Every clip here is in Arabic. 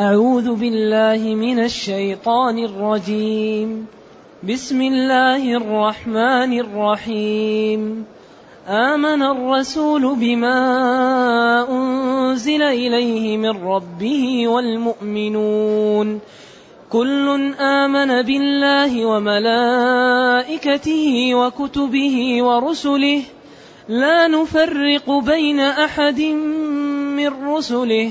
أعوذ بالله من الشيطان الرجيم. بسم الله الرحمن الرحيم. آمن الرسول بما أنزل إليه من ربه والمؤمنون. كل آمن بالله وملائكته وكتبه ورسله. لا نفرق بين أحد من رسله.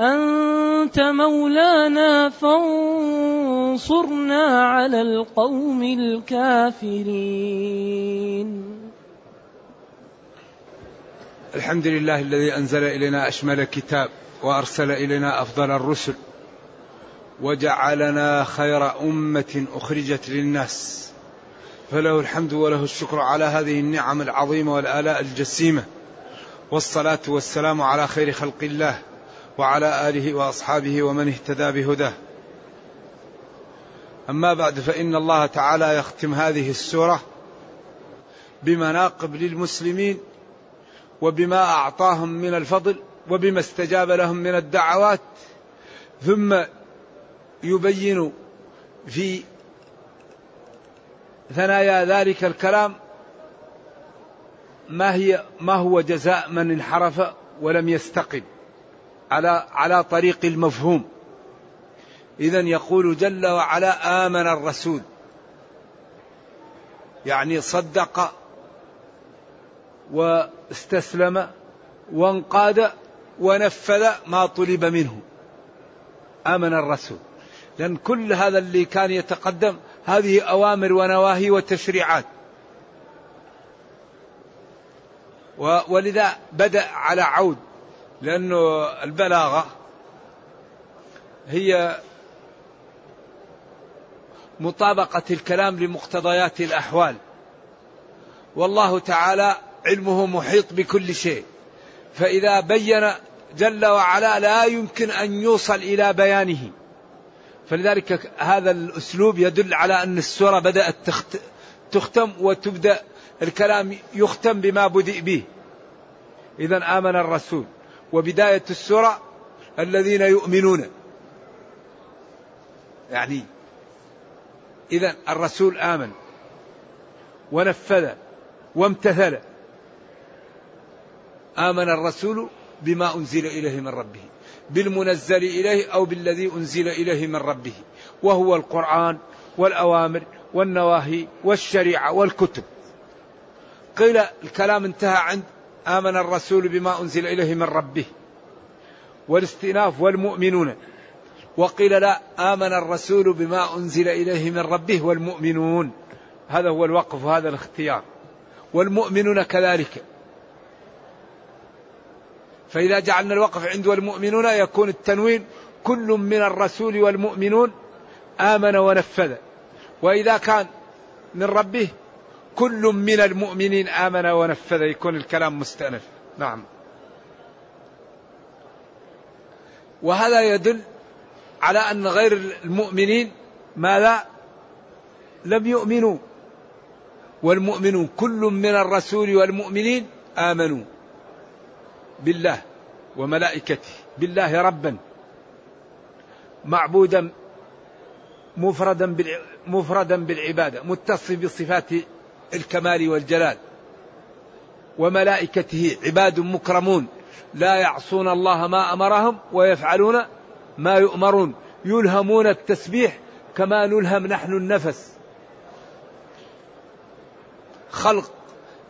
أنت مولانا فانصرنا على القوم الكافرين. الحمد لله الذي أنزل إلينا أشمل كتاب وأرسل إلينا أفضل الرسل وجعلنا خير أمة أخرجت للناس. فله الحمد وله الشكر على هذه النعم العظيمة والآلاء الجسيمة. والصلاة والسلام على خير خلق الله. وعلى آله وأصحابه ومن اهتدى بهداه. أما بعد فإن الله تعالى يختم هذه السورة بمناقب للمسلمين وبما أعطاهم من الفضل وبما استجاب لهم من الدعوات ثم يبين في ثنايا ذلك الكلام ما هي ما هو جزاء من انحرف ولم يستقم على على طريق المفهوم. إذا يقول جل وعلا آمن الرسول. يعني صدق واستسلم وانقاد ونفذ ما طلب منه. آمن الرسول. لأن كل هذا اللي كان يتقدم هذه أوامر ونواهي وتشريعات. ولذا بدأ على عود. لأنه البلاغة هي مطابقة الكلام لمقتضيات الأحوال. والله تعالى علمه محيط بكل شيء. فإذا بين جل وعلا لا يمكن أن يوصل إلى بيانه. فلذلك هذا الأسلوب يدل على أن السورة بدأت تختم وتبدأ الكلام يختم بما بدأ به. إذا آمن الرسول. وبداية السورة الذين يؤمنون. يعني إذا الرسول آمن ونفذ وامتثل. آمن الرسول بما أنزل إليه من ربه بالمنزل إليه أو بالذي أنزل إليه من ربه وهو القرآن والأوامر والنواهي والشريعة والكتب. قيل الكلام انتهى عند آمن الرسول بما أنزل إليه من ربه والاستئناف والمؤمنون وقيل لا آمن الرسول بما أنزل إليه من ربه والمؤمنون. هذا هو الوقف وهذا الاختيار. والمؤمنون كذلك. فإذا جعلنا الوقف عند والمؤمنون يكون التنوين كل من الرسول والمؤمنون آمن ونفذ. وإذا كان من ربه كل من المؤمنين آمن ونفذ يكون الكلام مستأنف. نعم. وهذا يدل على أن غير المؤمنين ماذا؟ لم يؤمنوا. والمؤمنون كل من الرسول والمؤمنين آمنوا بالله وملائكته بالله ربا. معبودا مفردا مفردا بالعبادة متصف بصفات الكمال والجلال. وملائكته عباد مكرمون. لا يعصون الله ما أمرهم ويفعلون ما يؤمرون. يلهمون التسبيح كما نلهم نحن النفس. خلق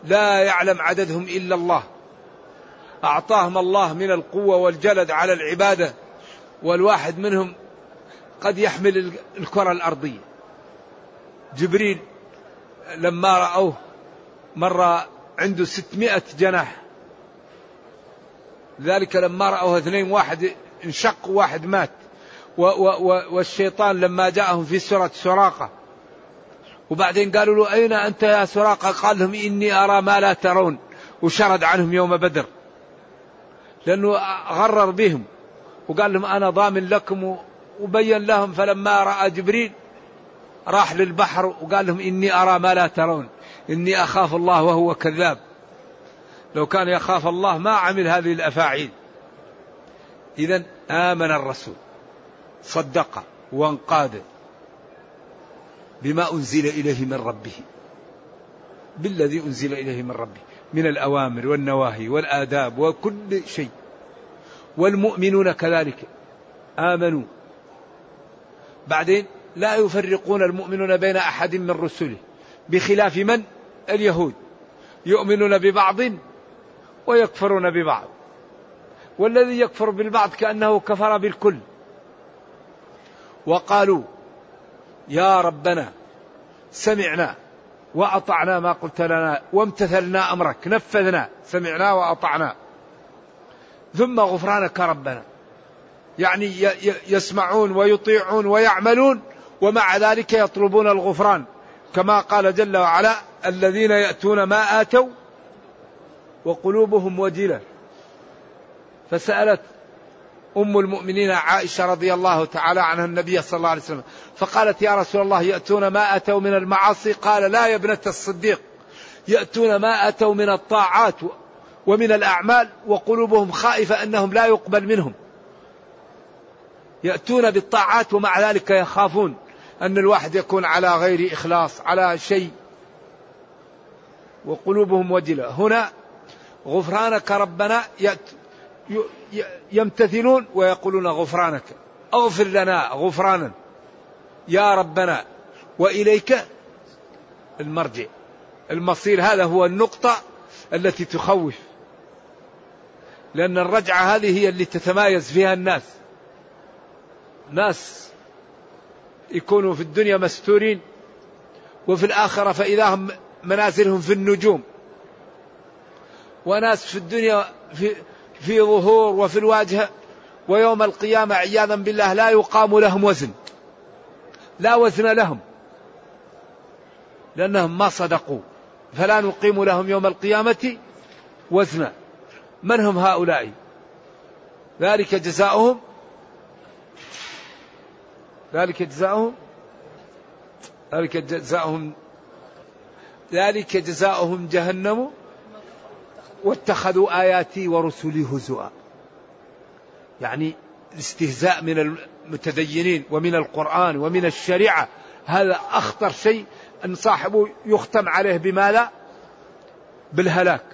لا يعلم عددهم إلا الله. أعطاهم الله من القوة والجلد على العبادة. والواحد منهم قد يحمل الكرة الأرضية. جبريل لما رأوه مره عنده ستمائة جناح. ذلك لما رأوه اثنين واحد انشق وواحد مات. و و والشيطان لما جاءهم في سورة سراقة. وبعدين قالوا له أين أنت يا سراقة؟ قال لهم إني أرى ما لا ترون. وشرد عنهم يوم بدر. لأنه غرر بهم. وقال لهم أنا ضامن لكم وبين لهم فلما رأى جبريل راح للبحر وقال لهم إني أرى ما لا ترون. إني أخاف الله وهو كذاب. لو كان يخاف الله ما عمل هذه الأفاعيل. إذا آمن الرسول صدق وانقاد بما أنزل إليه من ربه بالذي أنزل إليه من ربه من الأوامر والنواهي والآداب وكل شيء. والمؤمنون كذلك آمنوا. بعدين لا يفرقون المؤمنون بين أحد من رسله بخلاف من؟ اليهود. يؤمنون ببعض ويكفرون ببعض. والذي يكفر بالبعض كأنه كفر بالكل. وقالوا يا ربنا سمعنا وأطعنا ما قلت لنا وامتثلنا أمرك. نفذنا سمعنا وأطعنا. ثم غفرانك ربنا. يعني يسمعون ويطيعون ويعملون. ومع ذلك يطلبون الغفران. كما قال جل وعلا الذين يأتون ما آتوا وقلوبهم وجلة فسألت أم المؤمنين عائشة رضي الله تعالى عنها النبي صلى الله عليه وسلم فقالت يا رسول الله يأتون ما أتوا من المعاصي؟ قال لا يا ابنة الصديق يأتون ما أتوا من الطاعات ومن الأعمال وقلوبهم خائفة أنهم لا يقبل منهم. يأتون بالطاعات ومع ذلك يخافون. أن الواحد يكون على غير إخلاص على شيء. وقلوبهم وجلة. هنا غفرانك ربنا يمتثلون ويقولون غفرانك. أغفر لنا غفرانا. يا ربنا. وإليك المرجع. المصير هذا هو النقطة التي تخوف. لأن الرجعة هذه هي اللي تتمايز فيها الناس. ناس يكونوا في الدنيا مستورين وفي الآخرة فإذا هم منازلهم في النجوم. وناس في الدنيا في في ظهور وفي الواجهة ويوم القيامة عياذا بالله لا يقام لهم وزن. لا وزن لهم. لأنهم ما صدقوا. فلا نقيم لهم يوم القيامة وزنا. من هم هؤلاء؟ ذلك جزاؤهم ذلك جزاؤهم؟ ذلك جزاؤهم ذلك جزاؤهم جهنم؟ واتخذوا آياتي ورسلي هزؤا يعني الاستهزاء من المتدينين ومن القرآن ومن الشريعة. هذا أخطر شيء أن صاحبه يختم عليه بماذا؟ بالهلاك.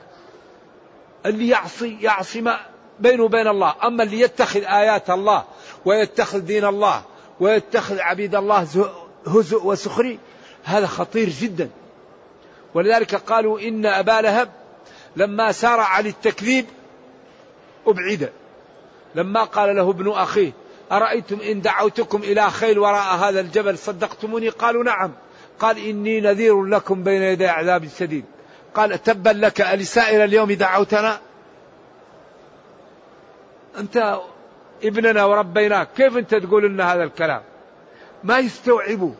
اللي يعصي يعصي ما بينه وبين الله. أما اللي يتخذ آيات الله ويتخذ دين الله ويتخذ عبيد الله هزء وسخري. هذا خطير جدا. ولذلك قالوا إن أبا لهب لما سارع للتكذيب أبعد. لما قال له ابن أخيه أرأيتم إن دعوتكم إلى خيل وراء هذا الجبل صدقتموني؟ قالوا نعم. قال إني نذير لكم بين يدي عذاب شديد. قال تبا لك ألسائر اليوم دعوتنا؟ أنت ابننا وربيناك كيف أنت تقول لنا هذا الكلام؟ ما يستوعبوا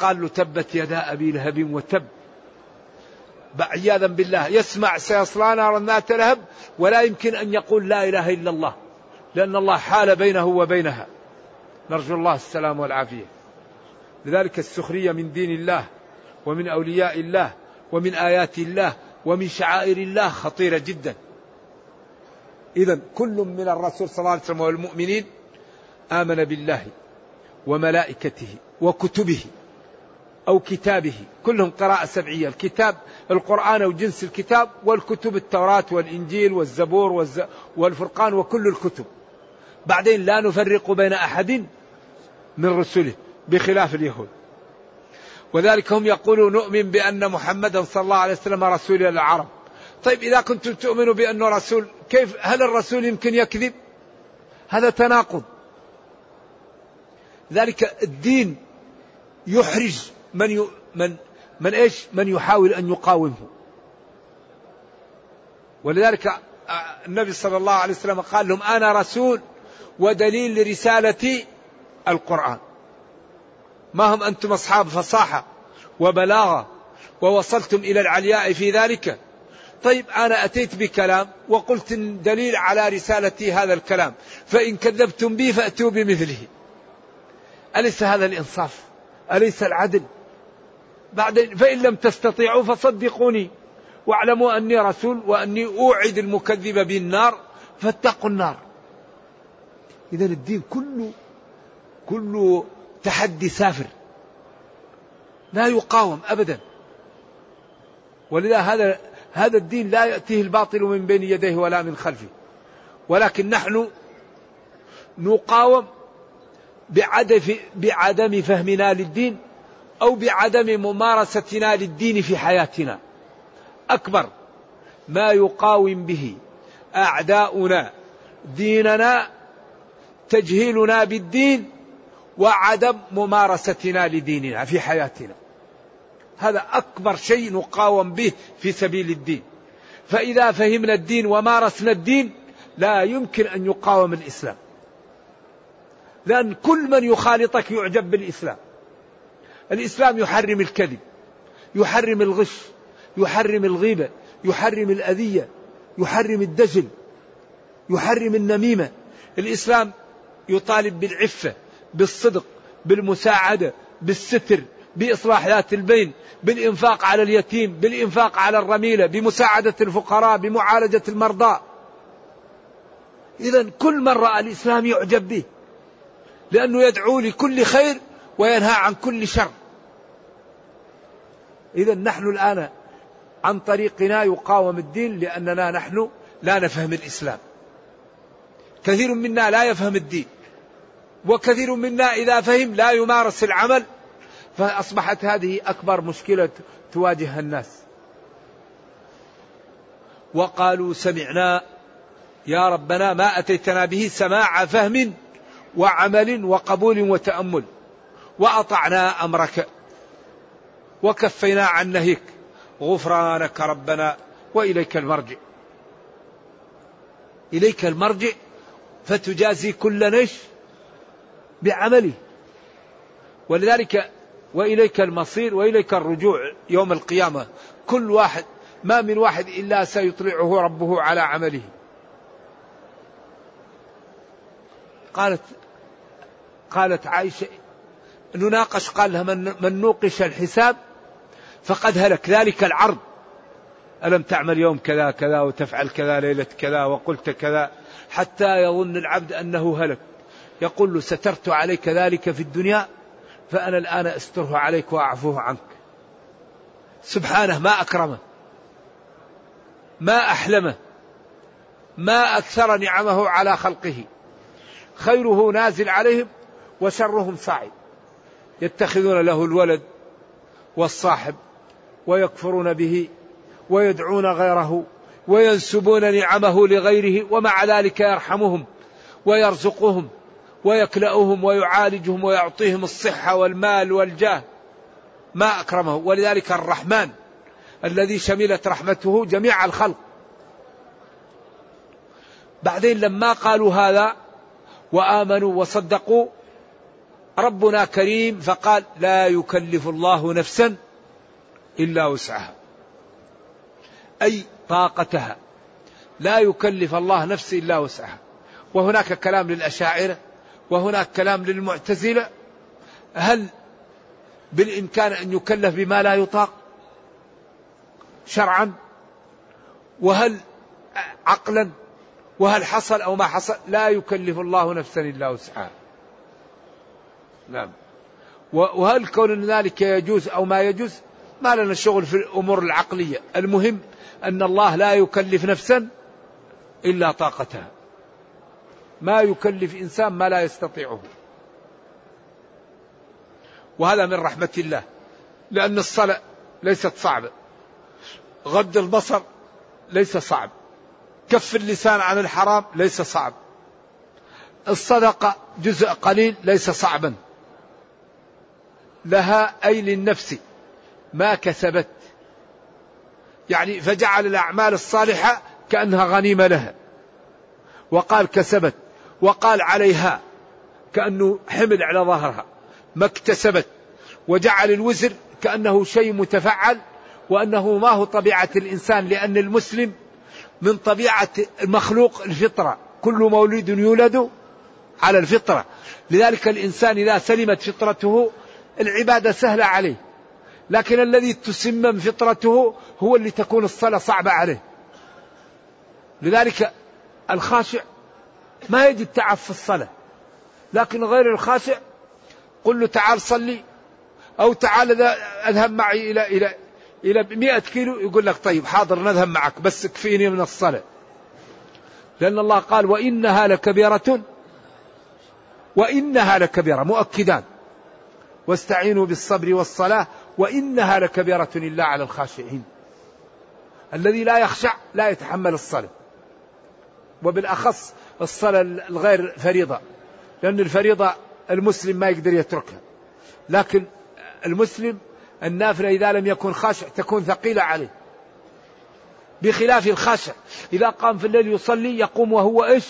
قال له تبت يدا أبي لهب وتب. عياذا بالله يسمع سيصلى نارا ذات لهب ولا يمكن أن يقول لا إله إلا الله لأن الله حال بينه وبينها. نرجو الله السلام والعافية. لذلك السخرية من دين الله ومن أولياء الله ومن آيات الله ومن شعائر الله خطيرة جدا. إذا كل من الرسول صلى الله عليه وسلم والمؤمنين آمن بالله وملائكته وكتبه أو كتابه. كلهم قراءة سبعية. الكتاب القرآن أو جنس الكتاب والكتب التوراة والإنجيل والزبور والفرقان وكل الكتب. بعدين لا نفرق بين أحد من رسله بخلاف اليهود. وذلك هم يقولون نؤمن بأن محمدا صلى الله عليه وسلم رسول العرب. طيب إذا كنتم تؤمنوا بأنه رسول كيف هل الرسول يمكن يكذب هذا تناقض ذلك الدين يحرج من ي... من من إيش؟ من يحاول أن يقاومه. ولذلك النبي صلى الله عليه وسلم قال لهم أنا رسول ودليل لرسالتي القرآن. ما هم أنتم أصحاب فصاحة وبلاغة ووصلتم إلى العلياء في ذلك. طيب أنا أتيت بكلام وقلت دليل على رسالتي هذا الكلام، فإن كذبتم بي فأتوا بمثله. أليس هذا الإنصاف؟ أليس العدل؟ بعد فإن لم تستطيعوا فصدقوني واعلموا أني رسول وأني أوعد المكذب بالنار فاتقوا النار. إذا الدين كله كله تحدي سافر. لا يقاوم أبدا. ولذا هذا هذا الدين لا يأتيه الباطل من بين يديه ولا من خلفه. ولكن نحن نقاوم بعدم فهمنا للدين أو بعدم ممارستنا للدين في حياتنا. أكبر ما يقاوم به أعداؤنا ديننا تجهيلنا بالدين وعدم ممارستنا لديننا في حياتنا. هذا أكبر شيء نقاوم به في سبيل الدين. فإذا فهمنا الدين ومارسنا الدين لا يمكن أن يقاوم الإسلام. لأن كل من يخالطك يعجب بالإسلام. الإسلام يحرم الكذب يحرم الغش يحرم الغيبة يحرم الأذية يحرم الدجل يحرم النميمة. الإسلام يطالب بالعفة بالصدق بالمساعدة بالستر بإصلاح ذات البين بالإنفاق على اليتيم بالإنفاق على الرميلة بمساعدة الفقراء بمعالجة المرضى. إذا كل من رأى الإسلام يعجب به لأنه يدعو لكل خير وينهى عن كل شر. إذا نحن الآن عن طريقنا يقاوم الدين لأننا نحن لا نفهم الإسلام. كثير منا لا يفهم الدين وكثير منا إذا فهم لا يمارس العمل فأصبحت هذه أكبر مشكلة تواجه الناس. وقالوا سمعنا يا ربنا ما أتيتنا به سماع فهم وعمل وقبول وتأمل وأطعنا أمرك وكفينا عن نهيك غفرانك ربنا وإليك المرجع. إليك المرجع فتجازي كل نش بعمله. ولذلك وإليك المصير وإليك الرجوع يوم القيامة. كل واحد ما من واحد إلا سيطلعه ربه على عمله. قالت قالت عائشة نناقش قال لها من, من نوقش الحساب فقد هلك ذلك العرض. ألم تعمل يوم كذا كذا وتفعل كذا ليلة كذا وقلت كذا حتى يظن العبد أنه هلك. يقول له سترت عليك ذلك في الدنيا فأنا الآن أستره عليك وأعفوه عنك. سبحانه ما أكرمه. ما أحلمه. ما أكثر نعمه على خلقه. خيره نازل عليهم وشرهم صاعد يتخذون له الولد والصاحب ويكفرون به ويدعون غيره وينسبون نعمه لغيره ومع ذلك يرحمهم ويرزقهم. ويكلأهم ويعالجهم ويعطيهم الصحة والمال والجاه. ما أكرمه. ولذلك الرحمن الذي شملت رحمته جميع الخلق. بعدين لما قالوا هذا وآمنوا وصدقوا ربنا كريم فقال لا يكلف الله نفسا إلا وسعها. أي طاقتها. لا يكلف الله نفس إلا وسعها. وهناك كلام للأشاعرة. وهناك كلام للمعتزلة. هل بالإمكان أن يكلف بما لا يطاق شرعا؟ وهل عقلا؟ وهل حصل أو ما حصل؟ لا يكلف الله نفسا إلا وسعها. نعم. وهل كون ذلك يجوز أو ما يجوز؟ ما لنا شغل في الأمور العقلية. المهم أن الله لا يكلف نفسا إلا طاقتها. ما يكلف إنسان ما لا يستطيعه. وهذا من رحمة الله. لأن الصلاة ليست صعبة. غض البصر ليس صعب. كف اللسان عن الحرام ليس صعب. الصدقة جزء قليل ليس صعبا. لها أي للنفس ما كسبت. يعني فجعل الأعمال الصالحة كأنها غنيمة لها. وقال كسبت. وقال عليها كأنه حمل على ظهرها ما اكتسبت وجعل الوزر كأنه شيء متفعل وأنه ما هو طبيعة الإنسان لأن المسلم من طبيعة المخلوق الفطرة كل مولود يولد على الفطرة. لذلك الإنسان إذا سلمت فطرته العبادة سهلة عليه لكن الذي تسمم فطرته هو اللي تكون الصلاة صعبة عليه. لذلك الخاشع ما يجد تعب في الصلاة. لكن غير الخاشع قل له تعال صلي أو تعال أذهب معي إلى إلى إلى 100 كيلو يقول لك طيب حاضر نذهب معك بس اكفيني من الصلاة. لأن الله قال وإنها لكبيرة وإنها لكبيرة مؤكدان. واستعينوا بالصبر والصلاة وإنها لكبيرة إلا على الخاشعين. الذي لا يخشع لا يتحمل الصلاة وبالأخص الصلاة الغير فريضة لأن الفريضة المسلم ما يقدر يتركها. لكن المسلم النافلة إذا لم يكن خاشع تكون ثقيلة عليه. بخلاف الخاشع إذا قام في الليل يصلي يقوم وهو إيش؟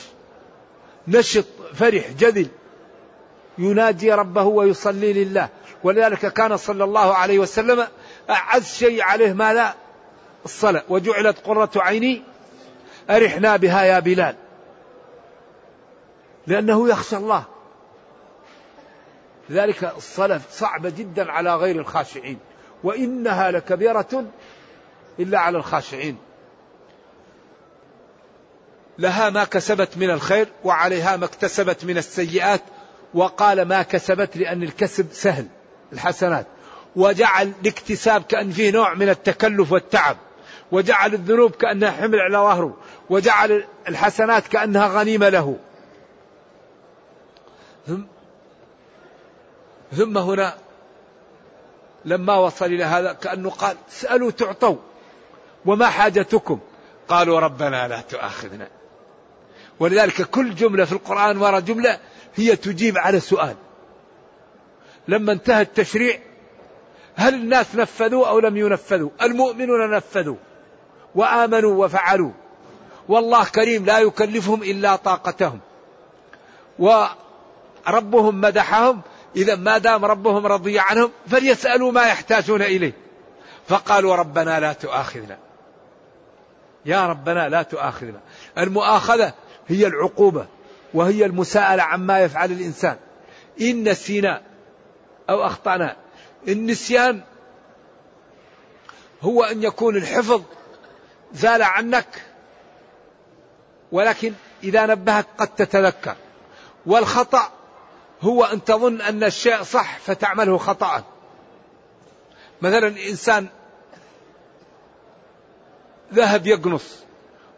نشط فرح جذل. ينادي ربه ويصلي لله. ولذلك كان صلى الله عليه وسلم أعز شيء عليه ماذا؟ الصلاة. وجعلت قرة عيني أرحنا بها يا بلال. لأنه يخشى الله. لذلك الصلاة صعبة جدا على غير الخاشعين. وإنها لكبيرة إلا على الخاشعين. لها ما كسبت من الخير وعليها ما اكتسبت من السيئات وقال ما كسبت لأن الكسب سهل الحسنات. وجعل الاكتساب كأن فيه نوع من التكلف والتعب. وجعل الذنوب كأنها حمل على ظهره. وجعل الحسنات كأنها غنيمة له. ثم ثم هنا لما وصل إلى هذا كأنه قال اسألوا تعطوا وما حاجتكم؟ قالوا ربنا لا تؤاخذنا. ولذلك كل جملة في القرآن وراء جملة هي تجيب على سؤال لما انتهى التشريع هل الناس نفذوا أو لم ينفذوا؟ المؤمنون نفذوا وآمنوا وفعلوا. والله كريم لا يكلفهم إلا طاقتهم. وربهم مدحهم. إذا ما دام ربهم رضي عنهم فليسألوا ما يحتاجون إليه. فقالوا ربنا لا تؤاخذنا. يا ربنا لا تؤاخذنا. المؤاخذة هي العقوبة وهي المساءلة عما يفعل الإنسان. إن نسينا أو أخطأنا. النسيان هو أن يكون الحفظ زال عنك ولكن إذا نبهك قد تتذكر. والخطأ هو أن تظن أن الشيء صح فتعمله خطأ. مثلا إنسان ذهب يقنص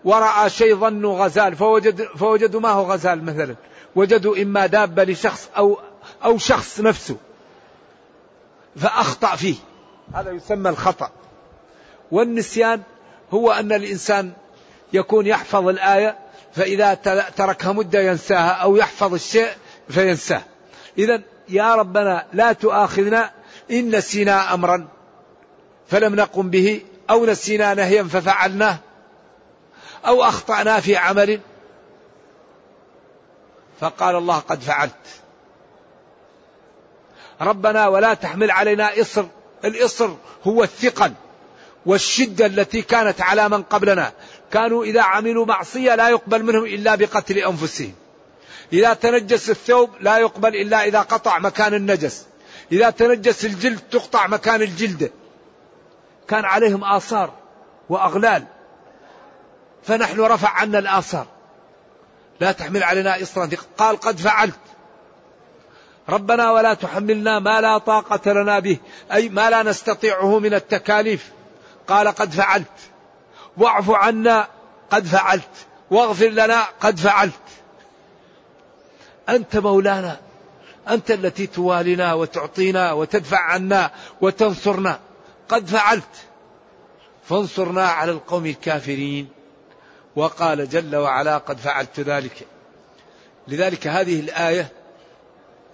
ورأى شيء ظنوا غزال فوجد فوجدوا ما هو غزال مثلا؟ وجدوا إما دابة لشخص أو أو شخص نفسه فأخطأ فيه. هذا يسمى الخطأ. والنسيان هو أن الإنسان يكون يحفظ الآية فإذا تركها مدة ينساها أو يحفظ الشيء فينساه. إذا يا ربنا لا تؤاخذنا إن نسينا أمرا فلم نقم به أو نسينا نهيا ففعلناه أو أخطأنا في عمل فقال الله قد فعلت. ربنا ولا تحمل علينا إصر. الإصر هو الثقل والشدة التي كانت على من قبلنا. كانوا إذا عملوا معصية لا يقبل منهم إلا بقتل أنفسهم. إذا تنجس الثوب لا يقبل إلا إذا قطع مكان النجس. إذا تنجس الجلد تقطع مكان الجلد. كان عليهم آثار وأغلال. فنحن رفع عنا الآثار. لا تحمل علينا إصرا. قال قد فعلت. ربنا ولا تحملنا ما لا طاقة لنا به. أي ما لا نستطيعه من التكاليف. قال قد فعلت. واعف عنا قد فعلت. واغفر لنا قد فعلت. أنت مولانا. أنت التي توالنا وتعطينا وتدفع عنا وتنصرنا. قد فعلت. فانصرنا على القوم الكافرين. وقال جل وعلا قد فعلت ذلك. لذلك هذه الآية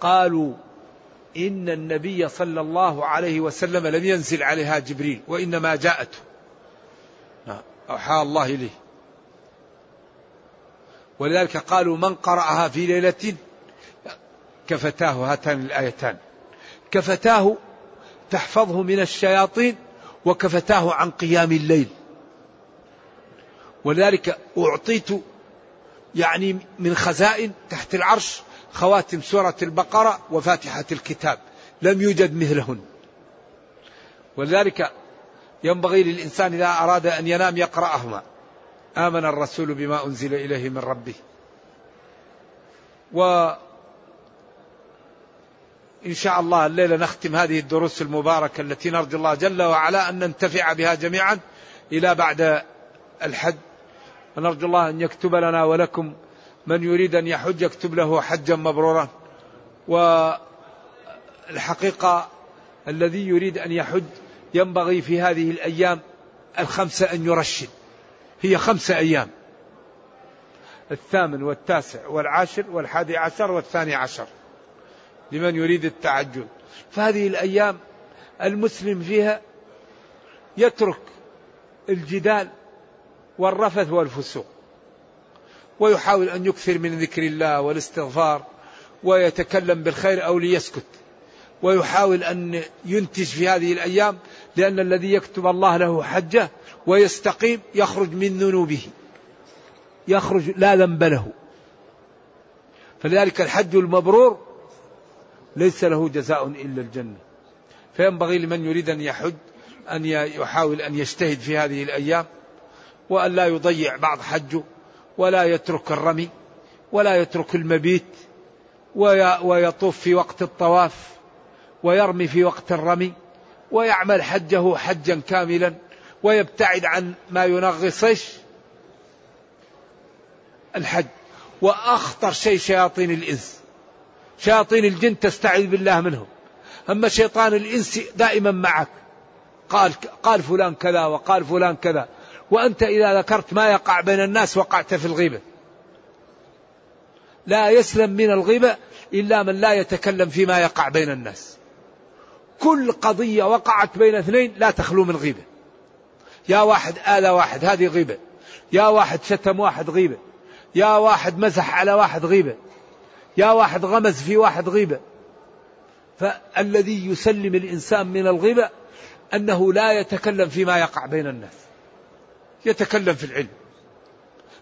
قالوا إن النبي صلى الله عليه وسلم لم ينزل عليها جبريل وإنما جاءته. أوحى الله إليه. ولذلك قالوا من قرأها في ليلة كفتاه هاتان الآيتان. كفتاه تحفظه من الشياطين وكفتاه عن قيام الليل. ولذلك أعطيت يعني من خزائن تحت العرش خواتم سورة البقرة وفاتحة الكتاب. لم يوجد مثلهن. ولذلك ينبغي للإنسان إذا أراد أن ينام يقرأهما. آمن الرسول بما أنزل إليه من ربه. و إن شاء الله الليلة نختم هذه الدروس المباركة التي نرجو الله جل وعلا أن ننتفع بها جميعا إلى بعد الحج. ونرجو الله أن يكتب لنا ولكم من يريد أن يحج يكتب له حجا مبرورا. والحقيقة الذي يريد أن يحج ينبغي في هذه الأيام الخمسة أن يرشد. هي خمسة أيام. الثامن والتاسع والعاشر والحادي عشر والثاني عشر لمن يريد التعجل. فهذه الأيام المسلم فيها يترك الجدال والرفث والفسوق ويحاول أن يكثر من ذكر الله والاستغفار ويتكلم بالخير أو ليسكت ويحاول أن ينتج في هذه الأيام لأن الذي يكتب الله له حجة ويستقيم يخرج من ذنوبه. يخرج لا ذنب له. فلذلك الحج المبرور ليس له جزاء إلا الجنة. فينبغي لمن يريد أن يحج أن يحاول أن يجتهد في هذه الأيام وأن لا يضيع بعض حجه ولا يترك الرمي ولا يترك المبيت ويطوف في وقت الطواف ويرمي في وقت الرمي ويعمل حجه حجا كاملا. ويبتعد عن ما ينغصش الحج. وأخطر شيء شياطين الإنس. شياطين الجن تستعيذ بالله منهم. أما شيطان الإنس دائما معك. قال قال فلان كذا وقال فلان كذا. وأنت إذا ذكرت ما يقع بين الناس وقعت في الغيبة. لا يسلم من الغيبة إلا من لا يتكلم فيما يقع بين الناس. كل قضية وقعت بين اثنين لا تخلو من غيبة. يا واحد آذى واحد هذه غيبة. يا واحد شتم واحد غيبة. يا واحد مسح على واحد غيبة. يا واحد غمز في واحد غيبة. فالذي يسلم الإنسان من الغيبة أنه لا يتكلم فيما يقع بين الناس. يتكلم في العلم.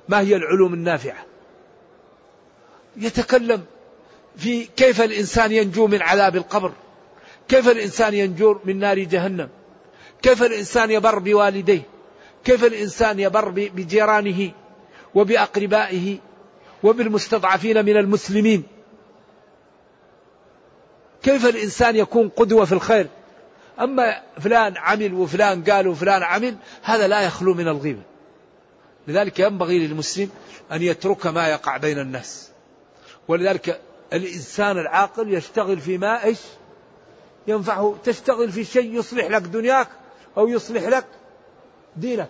ما هي العلوم النافعة؟ يتكلم في كيف الإنسان ينجو من عذاب القبر. كيف الإنسان ينجو من نار جهنم؟ كيف الإنسان يبر بوالديه؟ كيف الإنسان يبر بجيرانه وبأقربائه وبالمستضعفين من المسلمين؟ كيف الإنسان يكون قدوة في الخير؟ أما فلان عمل وفلان قال وفلان عمل هذا لا يخلو من الغيبة. لذلك ينبغي للمسلم أن يترك ما يقع بين الناس. ولذلك الإنسان العاقل يشتغل فيما إيش؟ ينفعه تشتغل في شيء يصلح لك دنياك أو يصلح لك دينك.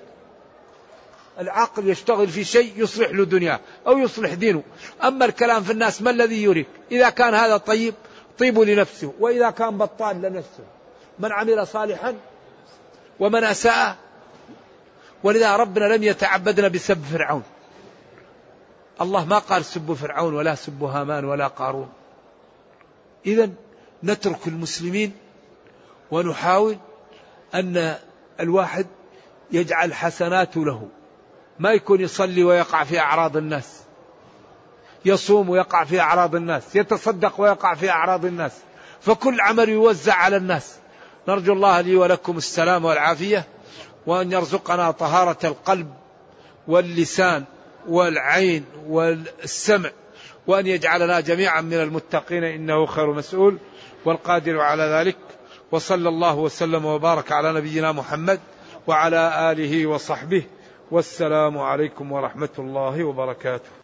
العاقل يشتغل في شيء يصلح له دنياه أو يصلح دينه. أما الكلام في الناس ما الذي يريك إذا كان هذا طيب طيب لنفسه. وإذا كان بطال لنفسه. من عمل صالحا ومن أساء ولذا ربنا لم يتعبدنا بسب فرعون. الله ما قال سبوا فرعون ولا سبوا هامان ولا قارون. إذا نترك المسلمين ونحاول أن الواحد يجعل حسناته له. ما يكون يصلي ويقع في أعراض الناس. يصوم ويقع في أعراض الناس. يتصدق ويقع في أعراض الناس. فكل عمل يوزع على الناس. نرجو الله لي ولكم السلام والعافية وأن يرزقنا طهارة القلب واللسان والعين والسمع وأن يجعلنا جميعا من المتقين إنه خير مسؤول والقادر على ذلك. وصلى الله وسلم وبارك على نبينا محمد وعلى آله وصحبه والسلام عليكم ورحمة الله وبركاته.